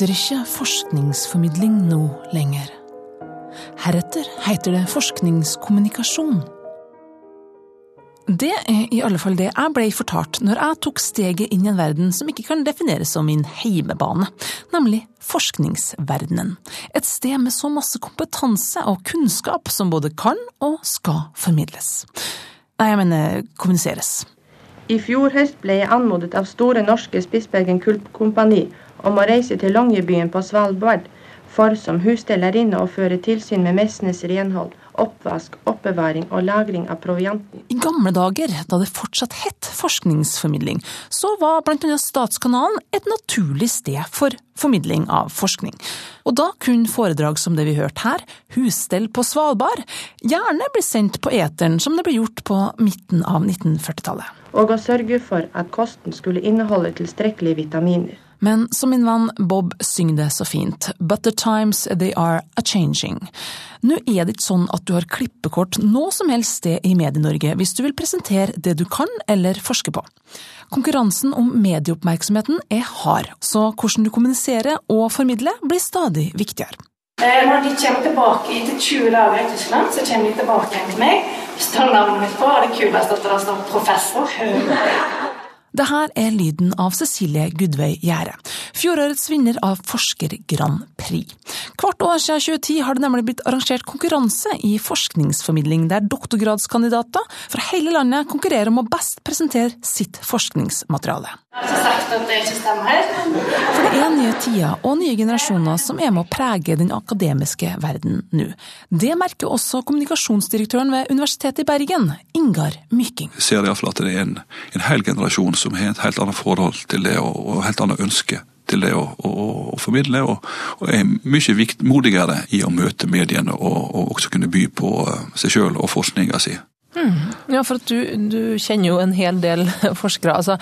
Heter ikke forskningsformidling nå lenger. Heretter heter det forskningskommunikasjon. Det er i alle fall det jeg ble fortalt når jeg tok steget inn i en verden som ikke kan defineres som min heimebane, nemlig forskningsverdenen. Et sted med så masse kompetanse og kunnskap som både kan og skal formidles. Nei, jeg mener kommuniseres. I fjor høst ble jeg anmodet av Store Norske Spitsbergen Kompani om å reise til Longyearbyen på Svalbard for som husstellerinne å føre tilsyn med messenes renhold, oppvask, oppbevaring og lagring av provianten. I gamle dager, da det fortsatt het forskningsformidling, så var bl.a. Statskanalen et naturlig sted for formidling av forskning. Og da kunne foredrag som det vi hørte her, Husstell på Svalbard, gjerne bli sendt på eteren som det ble gjort på midten av 1940-tallet. Og å sørge for at kosten skulle inneholde tilstrekkelige vitaminer. Men som min venn Bob synger det så fint, but the times they are a changing. Nå er det ikke sånn at du har klippekort noe som helst sted i Medie-Norge hvis du vil presentere det du kan eller forske på. Konkurransen om medieoppmerksomheten er hard, så hvordan du kommuniserer og formidler blir stadig viktigere. Eh, når de kommer tilbake etter 20 dager i Tyskland, så kommer de tilbake igjen til meg. Står navnet mitt på, og det kuleste at det står 'professor'. Det her er lyden av Cecilie Gudveig Gjære, fjorårets vinner av Forsker Grand Prix. Hvert år siden 2010 har det nemlig blitt arrangert konkurranse i forskningsformidling, der doktorgradskandidater fra hele landet konkurrerer om å best presentere sitt forskningsmateriale. Jeg har sagt at det ikke stemmer. For det er nye tider og nye generasjoner som er med å prege den akademiske verden nå. Det merker også kommunikasjonsdirektøren ved Universitetet i Bergen, Ingar Myking. Jeg ser iallfall at det er en, en hel generasjon som har et helt annet forhold til det, og, helt annet ønske til det å, å, å formidle, og, og, er mye vikt, modigere i å møte mediene og, og også kunne by på eh, seg sjøl og forskninga si. Mm. Ja, for du, du, kjenner jo en hel del forskere. Altså,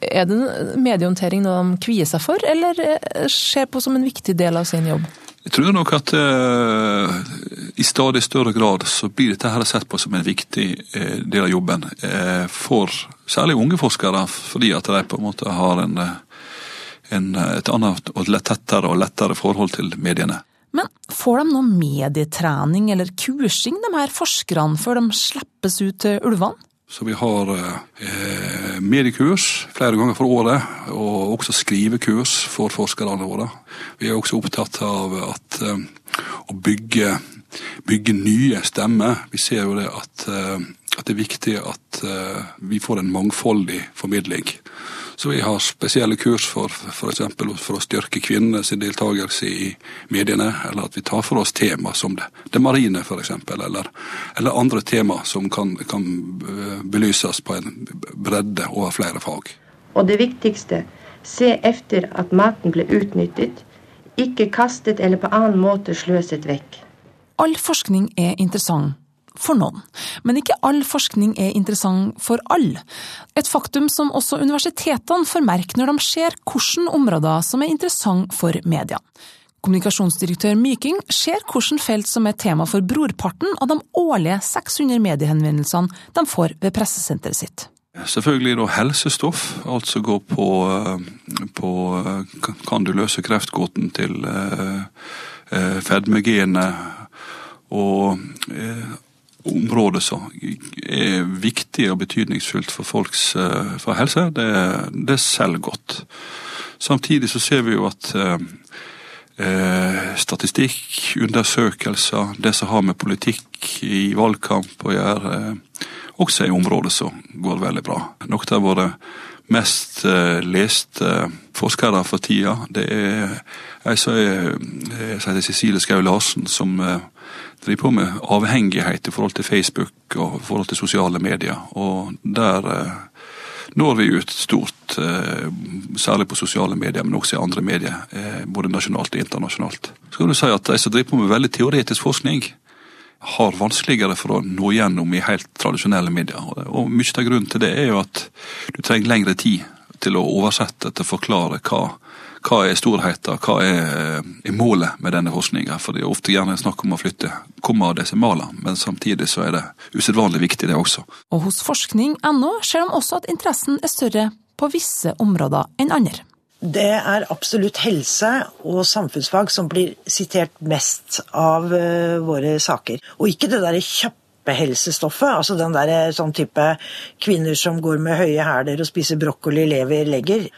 er det mediehåndtering noe de kvier seg for, eller eh, ser på som en viktig del av sin jobb? Jeg tror nok at uh, i stadig større grad så blir dette her sett på som en viktig eh, del av jobben. Eh, for særlig unge forskere, fordi at de på en måte har en en, et annet og tettere og lettere forhold til mediene. Men får de noe medietrening eller kursing, de her forskerne, før de slippes ut til ulvene? Så vi har eh, mediekurs flere ganger for året, og også skrivekurs for forskerne våre. Vi er også opptatt av at, eh, å bygge, bygge, nye stemmer. Vi ser jo det at, eh, at det er viktig at eh, vi får en mangfoldig formidling. Så vi har spesielle kurs for f.eks. For, for å styrke kvinnenes deltakelse i mediene, eller at vi tar for oss tema som det, det marine f.eks., eller, eller andre tema som kan, kan eh, belyses på en bredde over flere fag. Og det viktigste, se efter at maten ble utnyttet, ikke kastet eller på annen måte sløset vekk. All forskning er interessant for noen. Men ikke all forskning er interessant for alle. Et faktum som også universitetene får merke når de ser hvilke områder som er interessant for media. Kommunikasjonsdirektør Myking ser hvilke felt som er tema for brorparten av de årlige 600 mediehenvendelsene de får ved pressesenteret sitt. Selvfølgelig da helsestoff, altså går på, på Kan du løse kreftgåten til eh, fedmegenet? Og eh, område som er viktig og betydningsfullt for folks eh, for helse, det, det selger godt. Samtidig så ser vi jo at eh, eh, statistikk, undersøkelser, det som har med politikk i valgkamp å gjøre, eh, også er områder som går veldig bra. Noe av våre mest eh, leste forskere for tida, det er ei som heter Cecilie Skau Larsen, som eh, driver på med avhengighet i forhold til Facebook og i forhold til sosiale medier. Og der eh, når vi ut stort, eh, særlig på sosiale medier, men også i andre medier. Eh, både nasjonalt og internasjonalt. Så kan du si at De som driver på med veldig teoretisk forskning, har vanskeligere for å nå gjennom i helt tradisjonelle medier. Og Mye av grunnen til det er jo at du trenger lengre tid til å oversette, til å forklare hva hva er storheten, hva er, er, målet med denne forskninga? For det er ofte gjerne snakk om å flytte komma og desimaler, men samtidig så er det usedvanlig viktig, det også. Og hos forskning.no ser de også at interessen er større på visse områder enn andre. Det er absolutt helse og samfunnsfag som blir sitert mest av uh, våre saker. Og ikke det derre kjappehelsestoffet, altså den der sånn type kvinner som går med høye hæler og spiser brokkoli, lever, legger.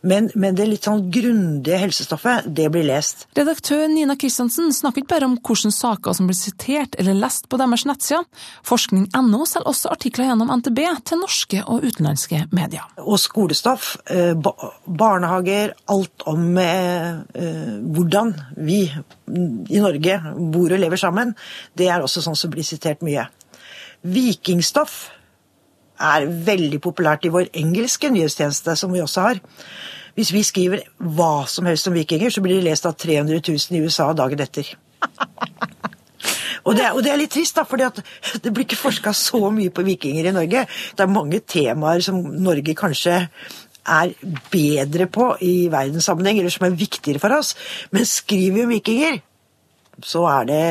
Men, men, det litt sånn grundige helsestoffet, det blir lest. Redaktør Nina Kristiansen snakker ikke bare om hvilke saker som blir sitert eller lest på deres nettsider. Forskning.no selger også artikler gjennom NTB til norske og utenlandske medier. Og skolestoff, eh, barnehager, alt om eh, eh, hvordan vi i Norge bor og lever sammen, det er også sånn som blir sitert mye. Vikingstoff er veldig populært i vår engelske nyhetstjeneste, som vi også har. Hvis vi skriver hva som helst om vikinger, så blir det lest av 300 000 i USA dagen etter. og, det er, og det er litt trist, da, for det blir ikke forska så mye på vikinger i Norge. Det er mange temaer som Norge kanskje er bedre på i verdenssammenheng, eller som er viktigere for oss. Men skriver vi om vikinger, så er det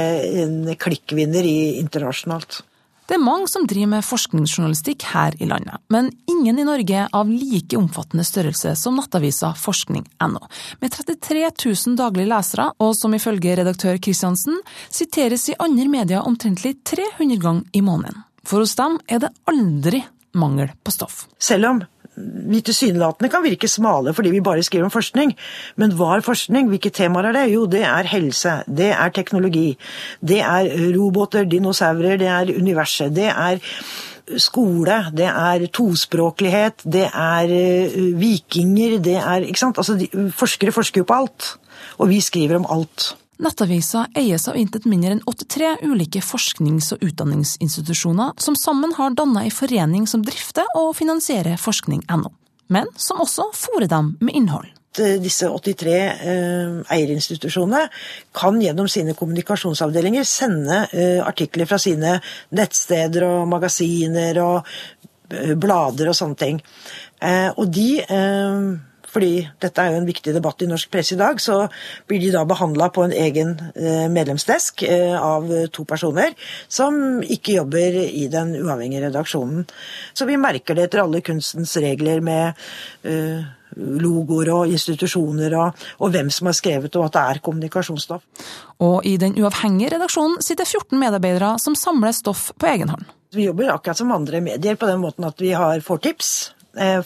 en klikkvinner i internasjonalt. Det er mange som driver med forskningsjournalistikk her i landet, men ingen i Norge av like omfattende størrelse som nettavisa forskning.no. Med 33 000 daglige lesere, og som ifølge redaktør Kristiansen siteres i andre medier omtrentlig 300 ganger i måneden. For hos dem er det aldri mangel på stoff. Selv om vi tilsynelatende kan virke smale fordi vi bare skriver om forskning. Men hva er forskning? Hvilke temaer er det? Jo, det er helse, det er teknologi, det er roboter, dinosaurer, det er universet, det er skole, det er tospråklighet, det er eh, vikinger, det er Ikke sant? Altså, forskere forsker jo på alt. Og vi skriver om alt. Nettavisa eies av intet mindre enn 83 ulike forsknings- og utdanningsinstitusjoner, som sammen har dannet en forening som drifter og finansierer forskning.no, men som også fòrer dem med innhold. Disse 83 eh, eierinstitusjonene kan gjennom sine kommunikasjonsavdelinger sende eh, artikler fra sine nettsteder og magasiner og eh, blader og sånne ting. Eh, og de eh, fordi dette er jo en viktig debatt i norsk presse i dag, så blir de da behandla på en egen eh, medlemsdesk eh, av to personer som ikke jobber i den uavhengige redaksjonen. Så vi merker det etter alle kunstens regler med eh, logoer og institusjoner og, og, hvem som har skrevet og at det er kommunikasjonsstoff. Og i den uavhengige redaksjonen sitter 14 medarbeidere som samler stoff på egen hånd. Vi jobber akkurat som andre medier på den måten at vi har, får tips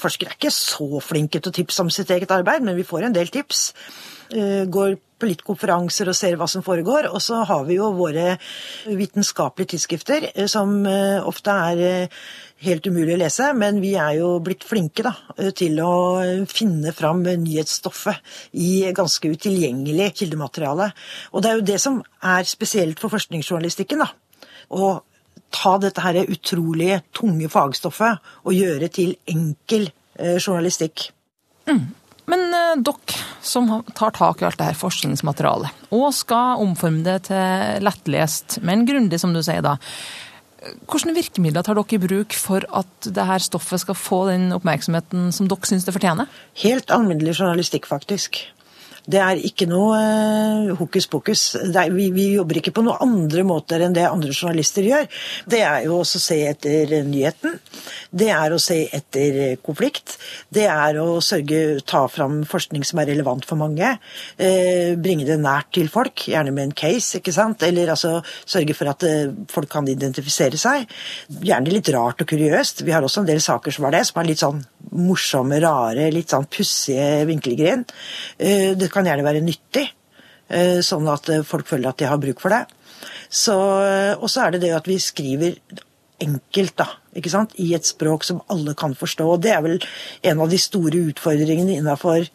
forskere er ikke så flinke til å tipse om sitt eget arbeid, men vi får en del tips. Eh, går på litt konferanser og ser hva som foregår. Og så har vi jo våre vitenskapelige tidsskrifter, eh, som ofte er helt umulig å lese, men vi er jo blitt flinke da, til å finne fram nyhetsstoffet i ganske utilgjengelig kildemateriale. Og det er jo det som er spesielt for forskningsjournalistikken. da, å ta dette her utrolig tunge fagstoffet og gjøre til enkel eh, journalistikk. Mm. Men eh, dere som tar tak i alt dette forskningsmaterialet, og skal omforme det til lettlest, men grundig, som du sier da. Hvilke virkemidler tar dere i bruk for at dette stoffet skal få den oppmerksomheten som dere syns det fortjener? Helt alminnelig journalistikk, faktisk. Det er ikke noe uh, hokus pokus. Vi, vi, jobber ikke på noen andre måter enn det andre journalister gjør. Det er jo også å se etter nyheten. Det er å se etter konflikt. Det er å sørge ta fram forskning som er relevant for mange. Uh, bringe det nært til folk, gjerne med en case, ikke sant. Eller altså sørge for at uh, folk kan identifisere seg. Gjerne litt rart og kuriøst. Vi har også en del saker som er det, som er litt sånn morsomme, rare, litt sånn pussige vinklegrin. Det kan gjerne være nyttig, eh, sånn at eh, folk føler at de har bruk for det. Eh, og så er det det at vi skriver enkelt, da, ikke sant? i et språk som alle kan forstå. og Det er vel en av de store utfordringene innafor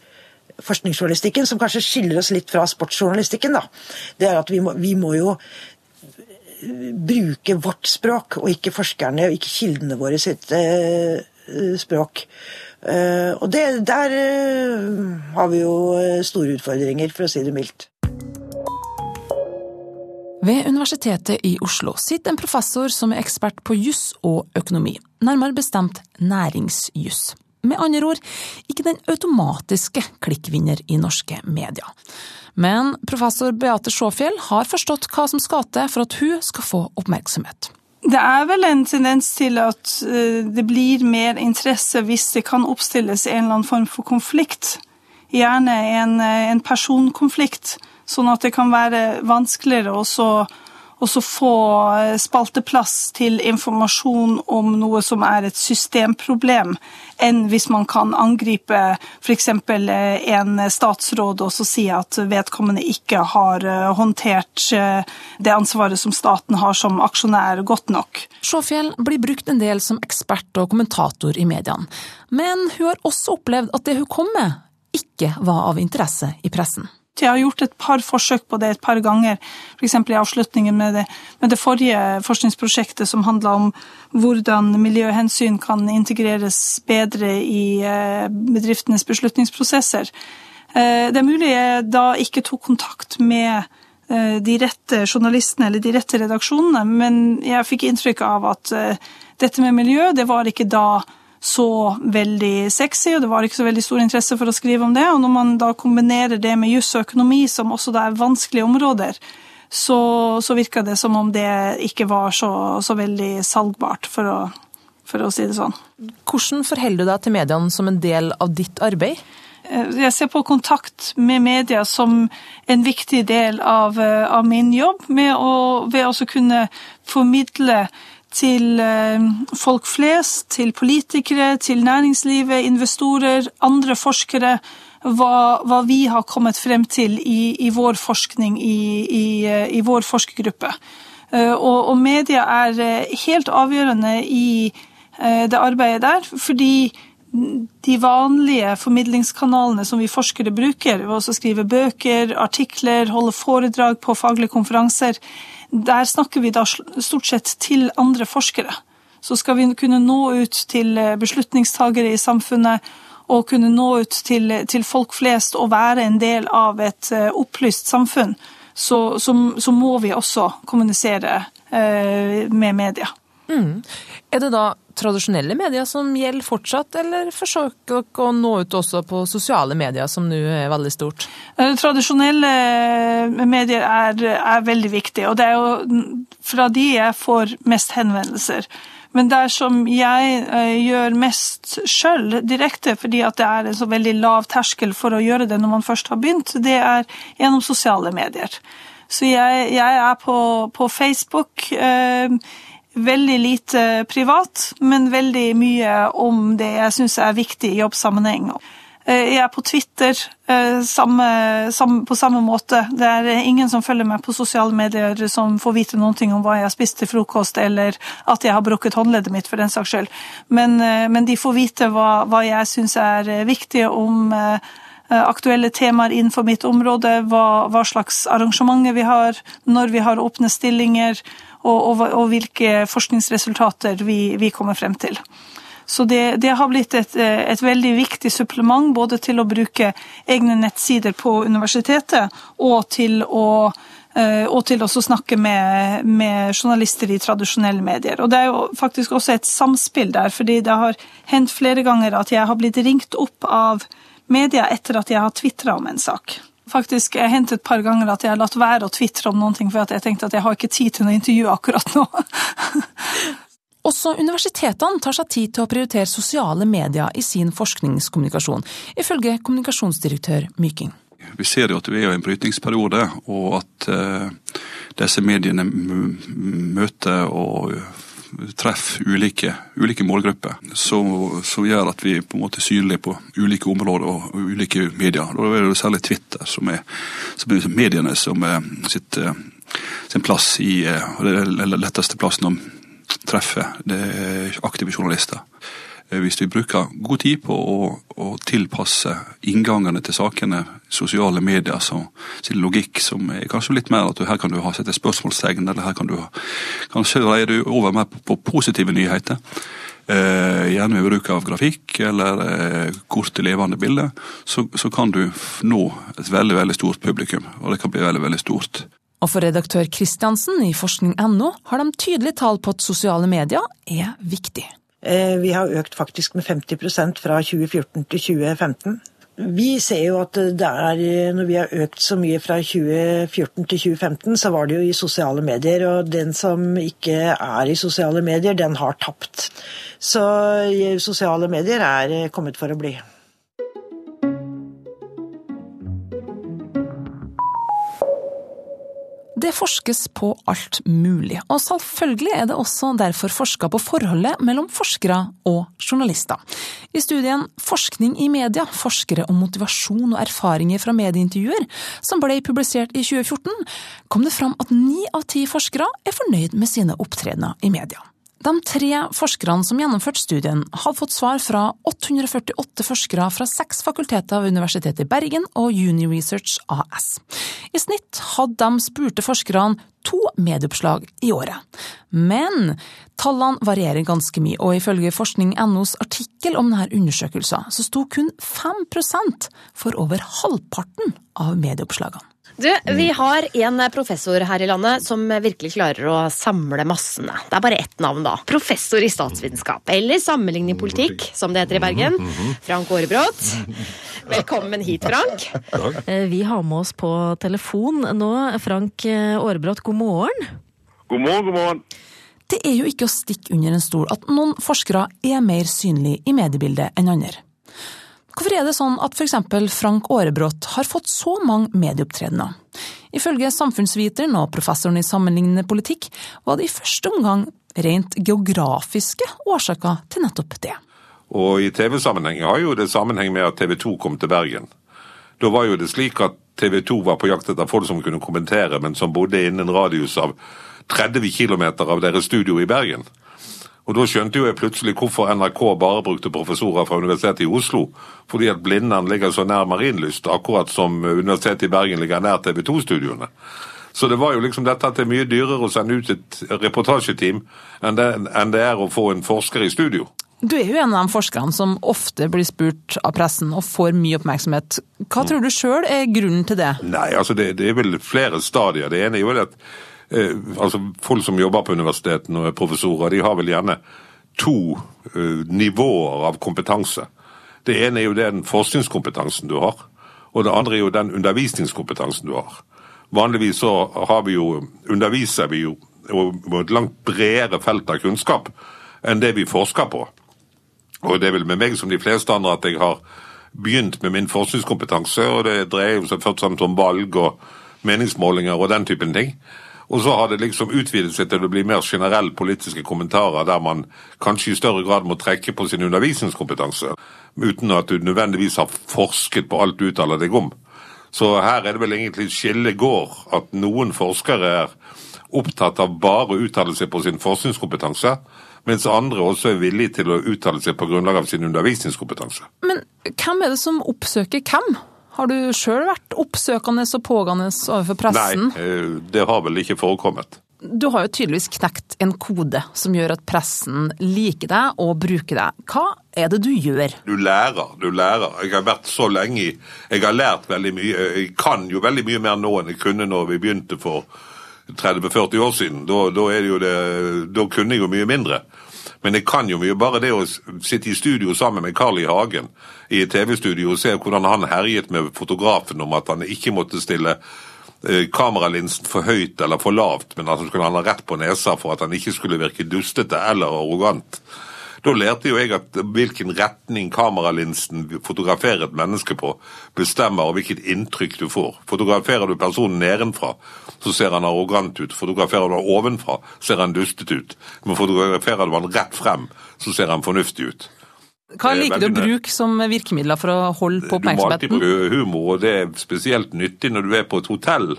forskningsjournalistikken, som kanskje skiller oss litt fra sportsjournalistikken. da. Det er at vi må, vi må jo bruke vårt språk, og ikke forskerne og ikke kildene våre sitt eh, språk. Eh, og det, der eh, har vi jo eh, store utfordringer, for å si det mildt. Ved Universitetet i Oslo sitter en professor som er ekspert på juss og økonomi, nærmere bestemt næringsjuss. Med andre ord ikke den automatiske klikkvinner i norske medier. Men professor Beate Sjåfjell har forstått hva som skal til for at hun skal få oppmerksomhet. Det er vel en tendens til at eh, det blir mer interesse hvis det kan oppstilles en eller annen form for konflikt. Gjerne en, en personkonflikt, sånn at det kan være vanskeligere også og så få eh, spalteplass til informasjon om noe som er et systemproblem, enn hvis man kan angripe f.eks. Eh, en statsråd og så si at vedkommende ikke har eh, håndtert det ansvaret som staten har som aksjonær, godt nok. Sjåfjell blir brukt en del som ekspert og kommentator i mediene, men hun har også opplevd at det hun kom med, ikke var av interesse i pressen. Jeg har gjort et par forsøk på det et par ganger, f.eks. i avslutningen med det, med det, forrige forskningsprosjektet som handla om hvordan miljøhensyn kan integreres bedre i eh, bedriftenes beslutningsprosesser. Eh, det er mulig jeg da ikke tok kontakt med eh, de rette journalistene eller de rette redaksjonene, men jeg fikk inntrykk av at dette med miljø, det var ikke da så veldig sexy, og det var ikke så veldig stor interesse for å skrive om det. Og når man da kombinerer det med juss og økonomi, som også da er vanskelige områder, så, så virka det som om det ikke var så, så veldig salgbart, for å, for å si det sånn. Hvordan forholder du deg til mediene som en del av ditt arbeid? Eh, jeg ser på kontakt med media som en viktig del av, eh, av min jobb, med å, ved å kunne formidle til eh, folk flest, til politikere, til næringslivet, investorer, andre forskere, hva, hva vi har kommet frem til i, i vår forskning, i, i, i, vår forskergruppe. Eh, og, og media er eh, helt avgjørende i det arbeidet der, fordi de vanlige formidlingskanalene som vi forskere bruker, ved å skrive bøker, artikler, holde foredrag på faglige konferanser, der snakker vi da stort sett til andre forskere. Så skal vi kunne nå ut til eh, beslutningstagere i samfunnet og kunne nå ut til, til folk flest og være en del av et eh, opplyst samfunn, så, så, så må vi også kommunisere eh, med media. Mm. Er det da tradisjonelle medier som gjelder fortsatt, eller forsøker dere å nå ut også på sosiale medier, som nå er veldig stort? Eh, tradisjonelle eh, medier er, er veldig viktige, og det er jo fra de jeg får mest henvendelser. Men det som jeg eh, gjør mest sjøl, direkte, fordi at det er en så veldig lav terskel for å gjøre det når man først har begynt, det er gjennom sosiale medier. Så jeg, jeg er på, på Facebook. Eh, veldig lite privat, men veldig mye om det jeg syns er viktig i jobbsammenheng. Eh, jeg er på Twitter eh, samme, samme, på samme måte. Det er ingen som følger meg på sosiale medier som får vite noe om hva jeg har spist til frokost, eller at jeg har brukket håndleddet mitt, for den saks skyld. Men, eh, men, de får vite hva, hva jeg syns er viktig om aktuelle temaer innenfor mitt område, hva, hva slags arrangementer vi har, når vi har åpne stillinger, og, og, og hvilke forskningsresultater vi, vi, kommer frem til. Så det, det har blitt et, et, veldig viktig supplement både til å bruke egne nettsider på universitetet og til å eh, og til å snakke med, med, journalister i tradisjonelle medier. Og Det er jo faktisk også et samspill der, fordi det har hendt flere ganger at jeg har blitt ringt opp av media etter at jeg har tvitra om en sak. Faktisk, Jeg hentet hendt et par ganger at jeg har latt være å tvitre om noen ting, for jeg tenkte at jeg har ikke tid til noe intervju akkurat nå. Også universitetene tar seg tid til å prioritere sosiale medier i sin forskningskommunikasjon, ifølge kommunikasjonsdirektør Myking. Vi ser jo at vi er i en brytningsperiode, og at uh, disse mediene møter og treffer ulike, ulike målgrupper, som, gjør at vi på en måte er synlige på ulike områder og ulike medier. Da er det særlig Twitter som er, som er mediene som er sitt, eh, sin plass i eh, Det er den letteste plassen å treffe det er aktive journalister. Eh, hvis vi bruker god tid på å, å tilpasse inngangene til sakene, sosiale medier, så, sin logikk som er kanskje litt mer at du, her kan du ha sette spørsmålstegn, eller her kan du kanskje dreier du over mer på, på positive nyheter. Eh, gjerne ved bruk av grafikk eller eh, korte, levende bilder, så, så, kan du nå et veldig veldig stort publikum. Og det kan bli veldig, veldig stort. Og for redaktør Kristiansen i forskning.no har de tydelig tall på at sosiale medier er viktig. Eh, vi har økt faktisk med 50% fra 2014 til 2015. Vi ser jo at det er, når vi har økt så mye fra 2014 til 2015, så var det jo i sosiale medier. Og den som ikke er i sosiale medier, den har tapt. Så sosiale medier er kommet for å bli. Det forskes på alt mulig, og selvfølgelig er det også derfor forska på forholdet mellom forskere og journalister. I studien Forskning i media, forskere om motivasjon og erfaringer fra medieintervjuer, som ble publisert i 2014, kom det fram at ni av ti forskere er fornøyd med sine opptredener i media. De tre forskerne som gjennomførte studien, hadde fått svar fra 848 forskere fra seks fakulteter ved Universitetet i Bergen og Uni Research AS. I snitt hadde de spurte forskerne to medieoppslag i året. Men tallene varierer ganske mye, og ifølge Forskning.nos artikkel om denne undersøkelsen, så sto kun 5% for over halvparten av medieoppslagene. Du, Vi har en professor her i landet som virkelig klarer å samle massene. Det er bare ett navn, da. Professor i statsvitenskap. Eller sammenligning politikk, som det heter i Bergen. Frank Aarebrot. Velkommen hit, Frank. Eh, vi har med oss på telefon nå Frank Aarebrot, god morgen. God morgen, god morgen. Det er jo ikke å stikke under en stol at noen forskere er mer synlige i mediebildet enn andre. Hvorfor er det sånn at f.eks. Frank Aarebrot har fått så mange medieopptredener? Ifølge samfunnsviteren og professoren i sammenlignende politikk var det i første omgang rent geografiske årsaker til nettopp det. Og i TV-sammenheng har jo det sammenheng med at TV 2 kom til Bergen. Da var jo det slik at TV 2 var på jakt etter folk som kunne kommentere, men som bodde innen radius av 30 km av deres studio i Bergen. Og Da skjønte jo jeg plutselig hvorfor NRK bare brukte professorer fra Universitetet i Oslo. Fordi at Blindern ligger så nær Marienlyst, akkurat som Universitetet i Bergen ligger nær TV 2-studioene. Så det var jo liksom dette at det er mye dyrere å sende ut et reportasjeteam enn det, enn det er å få en forsker i studio. Du er jo en av de forskerne som ofte blir spurt av pressen og får mye oppmerksomhet. Hva tror du sjøl er grunnen til det? Nei, altså det, det er vel flere stadier. Det ene er jo at altså Folk som jobber på universitetene og er professorer, de har vel gjerne to eh, nivåer av kompetanse. Det ene er jo den forskningskompetansen du har, og det andre er jo den undervisningskompetansen du har. Vanligvis så har vi jo, underviser vi jo på et langt bredere felt av kunnskap enn det vi forsker på. Og det er vel med meg som de fleste andre at jeg har begynt med min forskningskompetanse, og det dreier seg først og fremst om valg og meningsmålinger og den typen ting. Og så har det liksom utvidet seg til å bli mer generelle politiske kommentarer, der man kanskje i større grad må trekke på sin undervisningskompetanse, uten at du nødvendigvis har forsket på alt du uttaler deg om. Så her er det vel egentlig skillet går, at noen forskere er opptatt av bare å uttale seg på sin forskningskompetanse, mens andre også er villige til å uttale seg på grunnlag av sin undervisningskompetanse. Men hvem er det som oppsøker hvem? Har du sjøl vært oppsøkende og pågående overfor pressen? Nei, eh, det har vel ikke forekommet. Du har jo tydeligvis knekt en kode som gjør at pressen liker deg og bruker deg. Hva er det du gjør? Du lærer, du lærer. Jeg har vært så lenge i Jeg har lært veldig mye. Jeg kan jo veldig mye mer nå enn jeg kunne når vi begynte for 30-40 år siden. Da, da, det, da kunne jeg jo mye mindre. Men jeg kan jo mye. Bare det å sitte i studio sammen med Carl I. Hagen i et TV-studio og se hvordan han herjet med fotografen om at han ikke måtte stille eh, kameralinsen for høyt eller for lavt, men at han skulle ha rett på nesa for at han ikke skulle virke dustete eller arrogant. Da lærte jo jeg at hvilken retning kameralinsen fotograferer et menneske på, bestemmer hvilket inntrykk du får. Fotograferer du personen nedenfra, så ser han arrogant ut. Fotograferer du han ovenfra, ser han dustete ut. Men fotograferer du han rett frem, så ser han fornuftig ut. Hva liker du å bruke som virkemidler for å holde på oppmerksomheten? Du må alltid bruke humor, og det er spesielt nyttig når du er på et hotell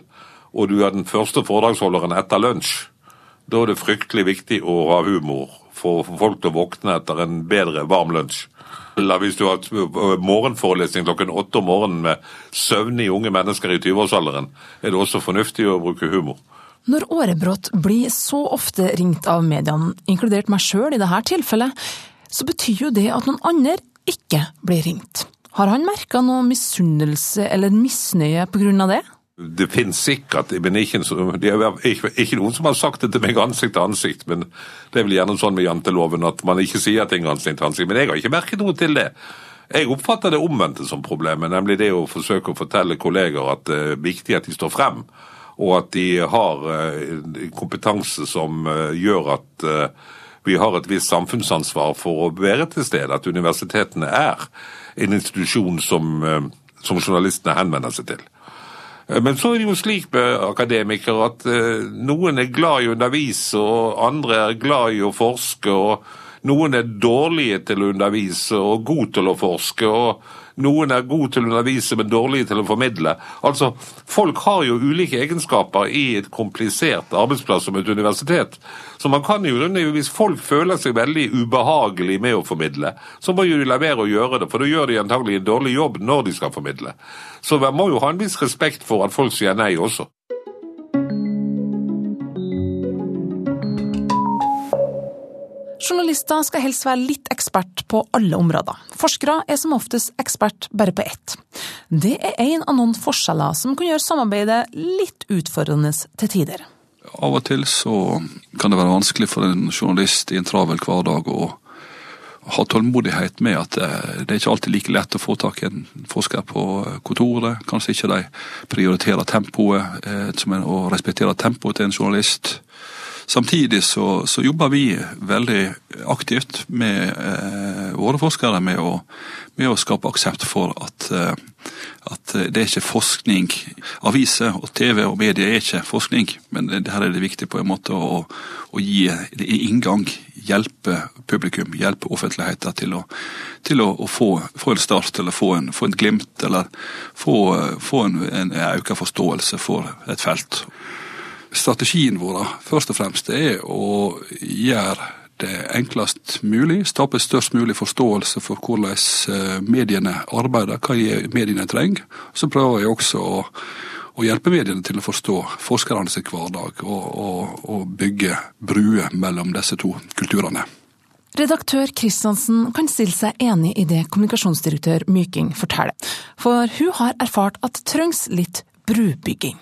og du er den første foredragsholderen etter lunsj. Da er det fryktelig viktig å ha humor få folk til å våkne etter en bedre varm lunsj. Eller hvis du har morgenforelesning klokken åtte om morgenen med søvnige unge mennesker i 20-årsalderen, er det også fornuftig å bruke humor. Når Aarebrot blir så ofte ringt av mediene, inkludert meg sjøl i dette tilfellet, så betyr jo det at noen andre ikke blir ringt. Har han merka noe misunnelse eller misnøye av det? Det finnes sikkert, men ikke, det er ikke, ikke, noen som har sagt det til meg ansikt til ansikt. Men det er vel gjerne sånn med janteloven at man ikke sier ting ansikt til ansikt. Men jeg har ikke merket noe til det. Jeg oppfatter det omvendte som problemet, nemlig det å forsøke å fortelle kolleger at det er viktig at de står frem, og at de har eh, kompetanse som eh, gjør at eh, vi har et visst samfunnsansvar for å være til stede. At universitetene er en institusjon som, som journalistene henvender seg til. Men så er det jo slik med akademikere at eh, noen er glad i å undervise, og andre er glad i å forske. og Noen er dårlige til å undervise og gode til å forske. og Noen er gode til å undervise, men dårlige til å formidle. Altså, Folk har jo ulike egenskaper i et komplisert arbeidsplass som et universitet. Så man kan jo, hvis folk føler seg veldig ubehagelig med å formidle, så må jo de la være å gjøre det, for da gjør de antagelig en dårlig jobb når de skal formidle. Så man må jo ha en viss respekt for at folk sier nei også. Journalister skal helst være litt ekspert på alle områder. Forskere er som oftest ekspert bare på ett. Det er en av noen forskjeller som kan gjøre samarbeidet litt utfordrende til tider. Av og til så kan det være vanskelig for en journalist i en travel hverdag å ha tålmodighet med at eh, det er ikke alltid like lett å få tak i en forsker på kontoret. Kanskje ikke de prioriterer tempoet eh, og respekterer tempoet til en journalist. Samtidig så, så, jobber vi veldig aktivt med eh, våre forskere med å, med å, skape aksept for at, eh, at, det er ikke forskning. Aviser og TV og medier er ikke forskning, men det, her er det viktig på en måte å, å gi inngang. Hjelpe publikum, hjelpe offentligheten til å, til å, å få, få, en start eller få en, få en glimt, eller få, få en, en økt forståelse for et felt strategien vår først og fremst er å gjøre det enklest mulig, skape størst mulig forståelse for hvordan eh, mediene arbeider, hva mediene trenger. Så prøver jeg også å, å hjelpe mediene til å forstå forskerne sin hverdag og, og, og bygge bruer mellom disse to kulturene. Redaktør Kristiansen kan stille seg enig i det kommunikasjonsdirektør Myking forteller, for hun har erfart at det trengs litt brubygging.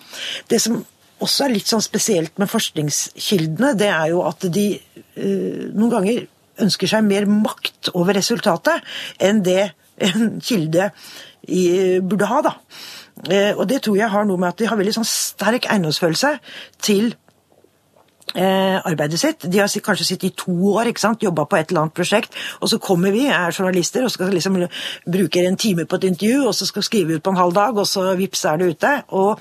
Det som også er litt sånn spesielt med forskningskildene, det er jo at de uh, noen ganger ønsker seg mer makt over resultatet enn det en kilde burde ha. da. Uh, og det tror jeg har noe med at de har veldig sånn sterk eiendomsfølelse til uh, arbeidet sitt. De har kanskje sittet i to år, ikke sant, jobba på et eller annet prosjekt, og så kommer vi, er journalister, og skal liksom bruke en time på et intervju, og så skal skrive ut på en halv dag, og så vips er det ute. og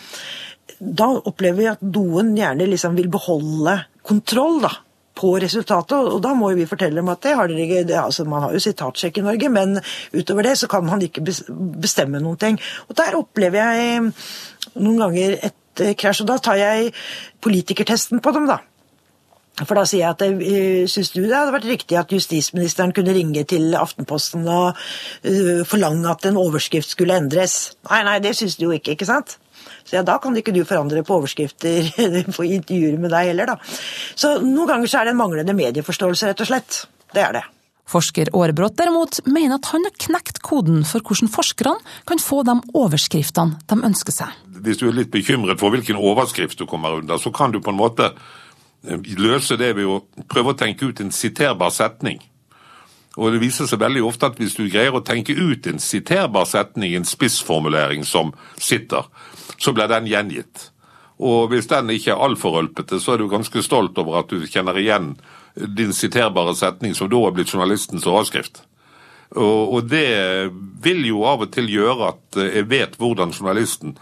da opplever vi at noen gjerne liksom vil beholde kontroll da, på resultatet, og da må vi fortelle dem at det har dere ikke altså Man har jo sitatsjekk i Norge, men utover det så kan man ikke bestemme noen ting. Og Der opplever jeg noen ganger et eh, krasj, og da tar jeg politikertesten på dem, da. For da sier jeg at jeg syns du det hadde vært riktig at justisministeren kunne ringe til Aftenposten og forlange at en overskrift skulle endres? Nei, nei, det syns du jo ikke, ikke sant? Så ja, da kan ikke du forandre på overskrifter på intervjuer med deg heller, da. Så noen ganger så er det en manglende medieforståelse, rett og slett. Det er det. Forsker Aarebrot derimot mener at han har knekt koden for hvordan forskerne kan få de overskriftene de ønsker seg. Hvis du er litt bekymret for hvilken overskrift du kommer under, så kan du på en måte eh, løse det ved å prøve å tenke ut en siterbar setning. Og det viser seg veldig ofte at hvis du greier å tenke ut en siterbar setning, en spissformulering som sitter, så ble den gjengitt. Og hvis den ikke er altfor rølpete, så er du ganske stolt over at du kjenner igjen din siterbare setning som da er blitt journalistens overskrift. Og, og det vil jo av og til gjøre at jeg vet hvordan journalisten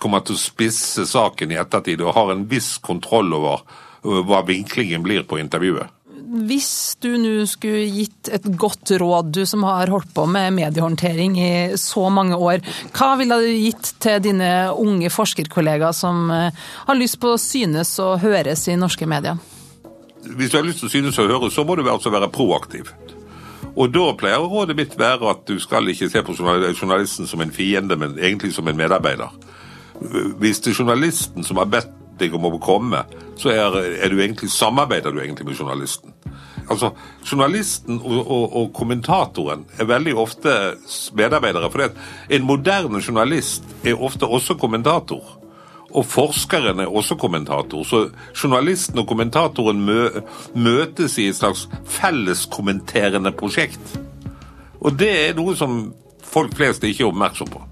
kommer til å spisse saken i ettertid, og har en viss kontroll over hva vinklingen blir på intervjuet. Hvis du nå skulle gitt et godt råd, du som har holdt på med mediehåndtering i så mange år, hva ville du gitt til dine unge forskerkollegaer som eh, har lyst på å synes og høres i norske medier? Hvis du har lyst til å synes og høres, så må du altså være proaktiv. Og da pleier rådet mitt være at du skal ikke se på journalisten som en fiende, men egentlig som en medarbeider. Hvis det er journalisten som har bedt deg om å komme, så er, er du egentlig, samarbeider du egentlig med journalisten. Altså, Journalisten og, og, og kommentatoren er veldig ofte medarbeidere. For en moderne journalist er ofte også kommentator. Og forskeren er også kommentator. Så journalisten og kommentatoren mø, møtes i et slags felleskommenterende prosjekt. Og det er noe som folk flest ikke er oppmerksom på.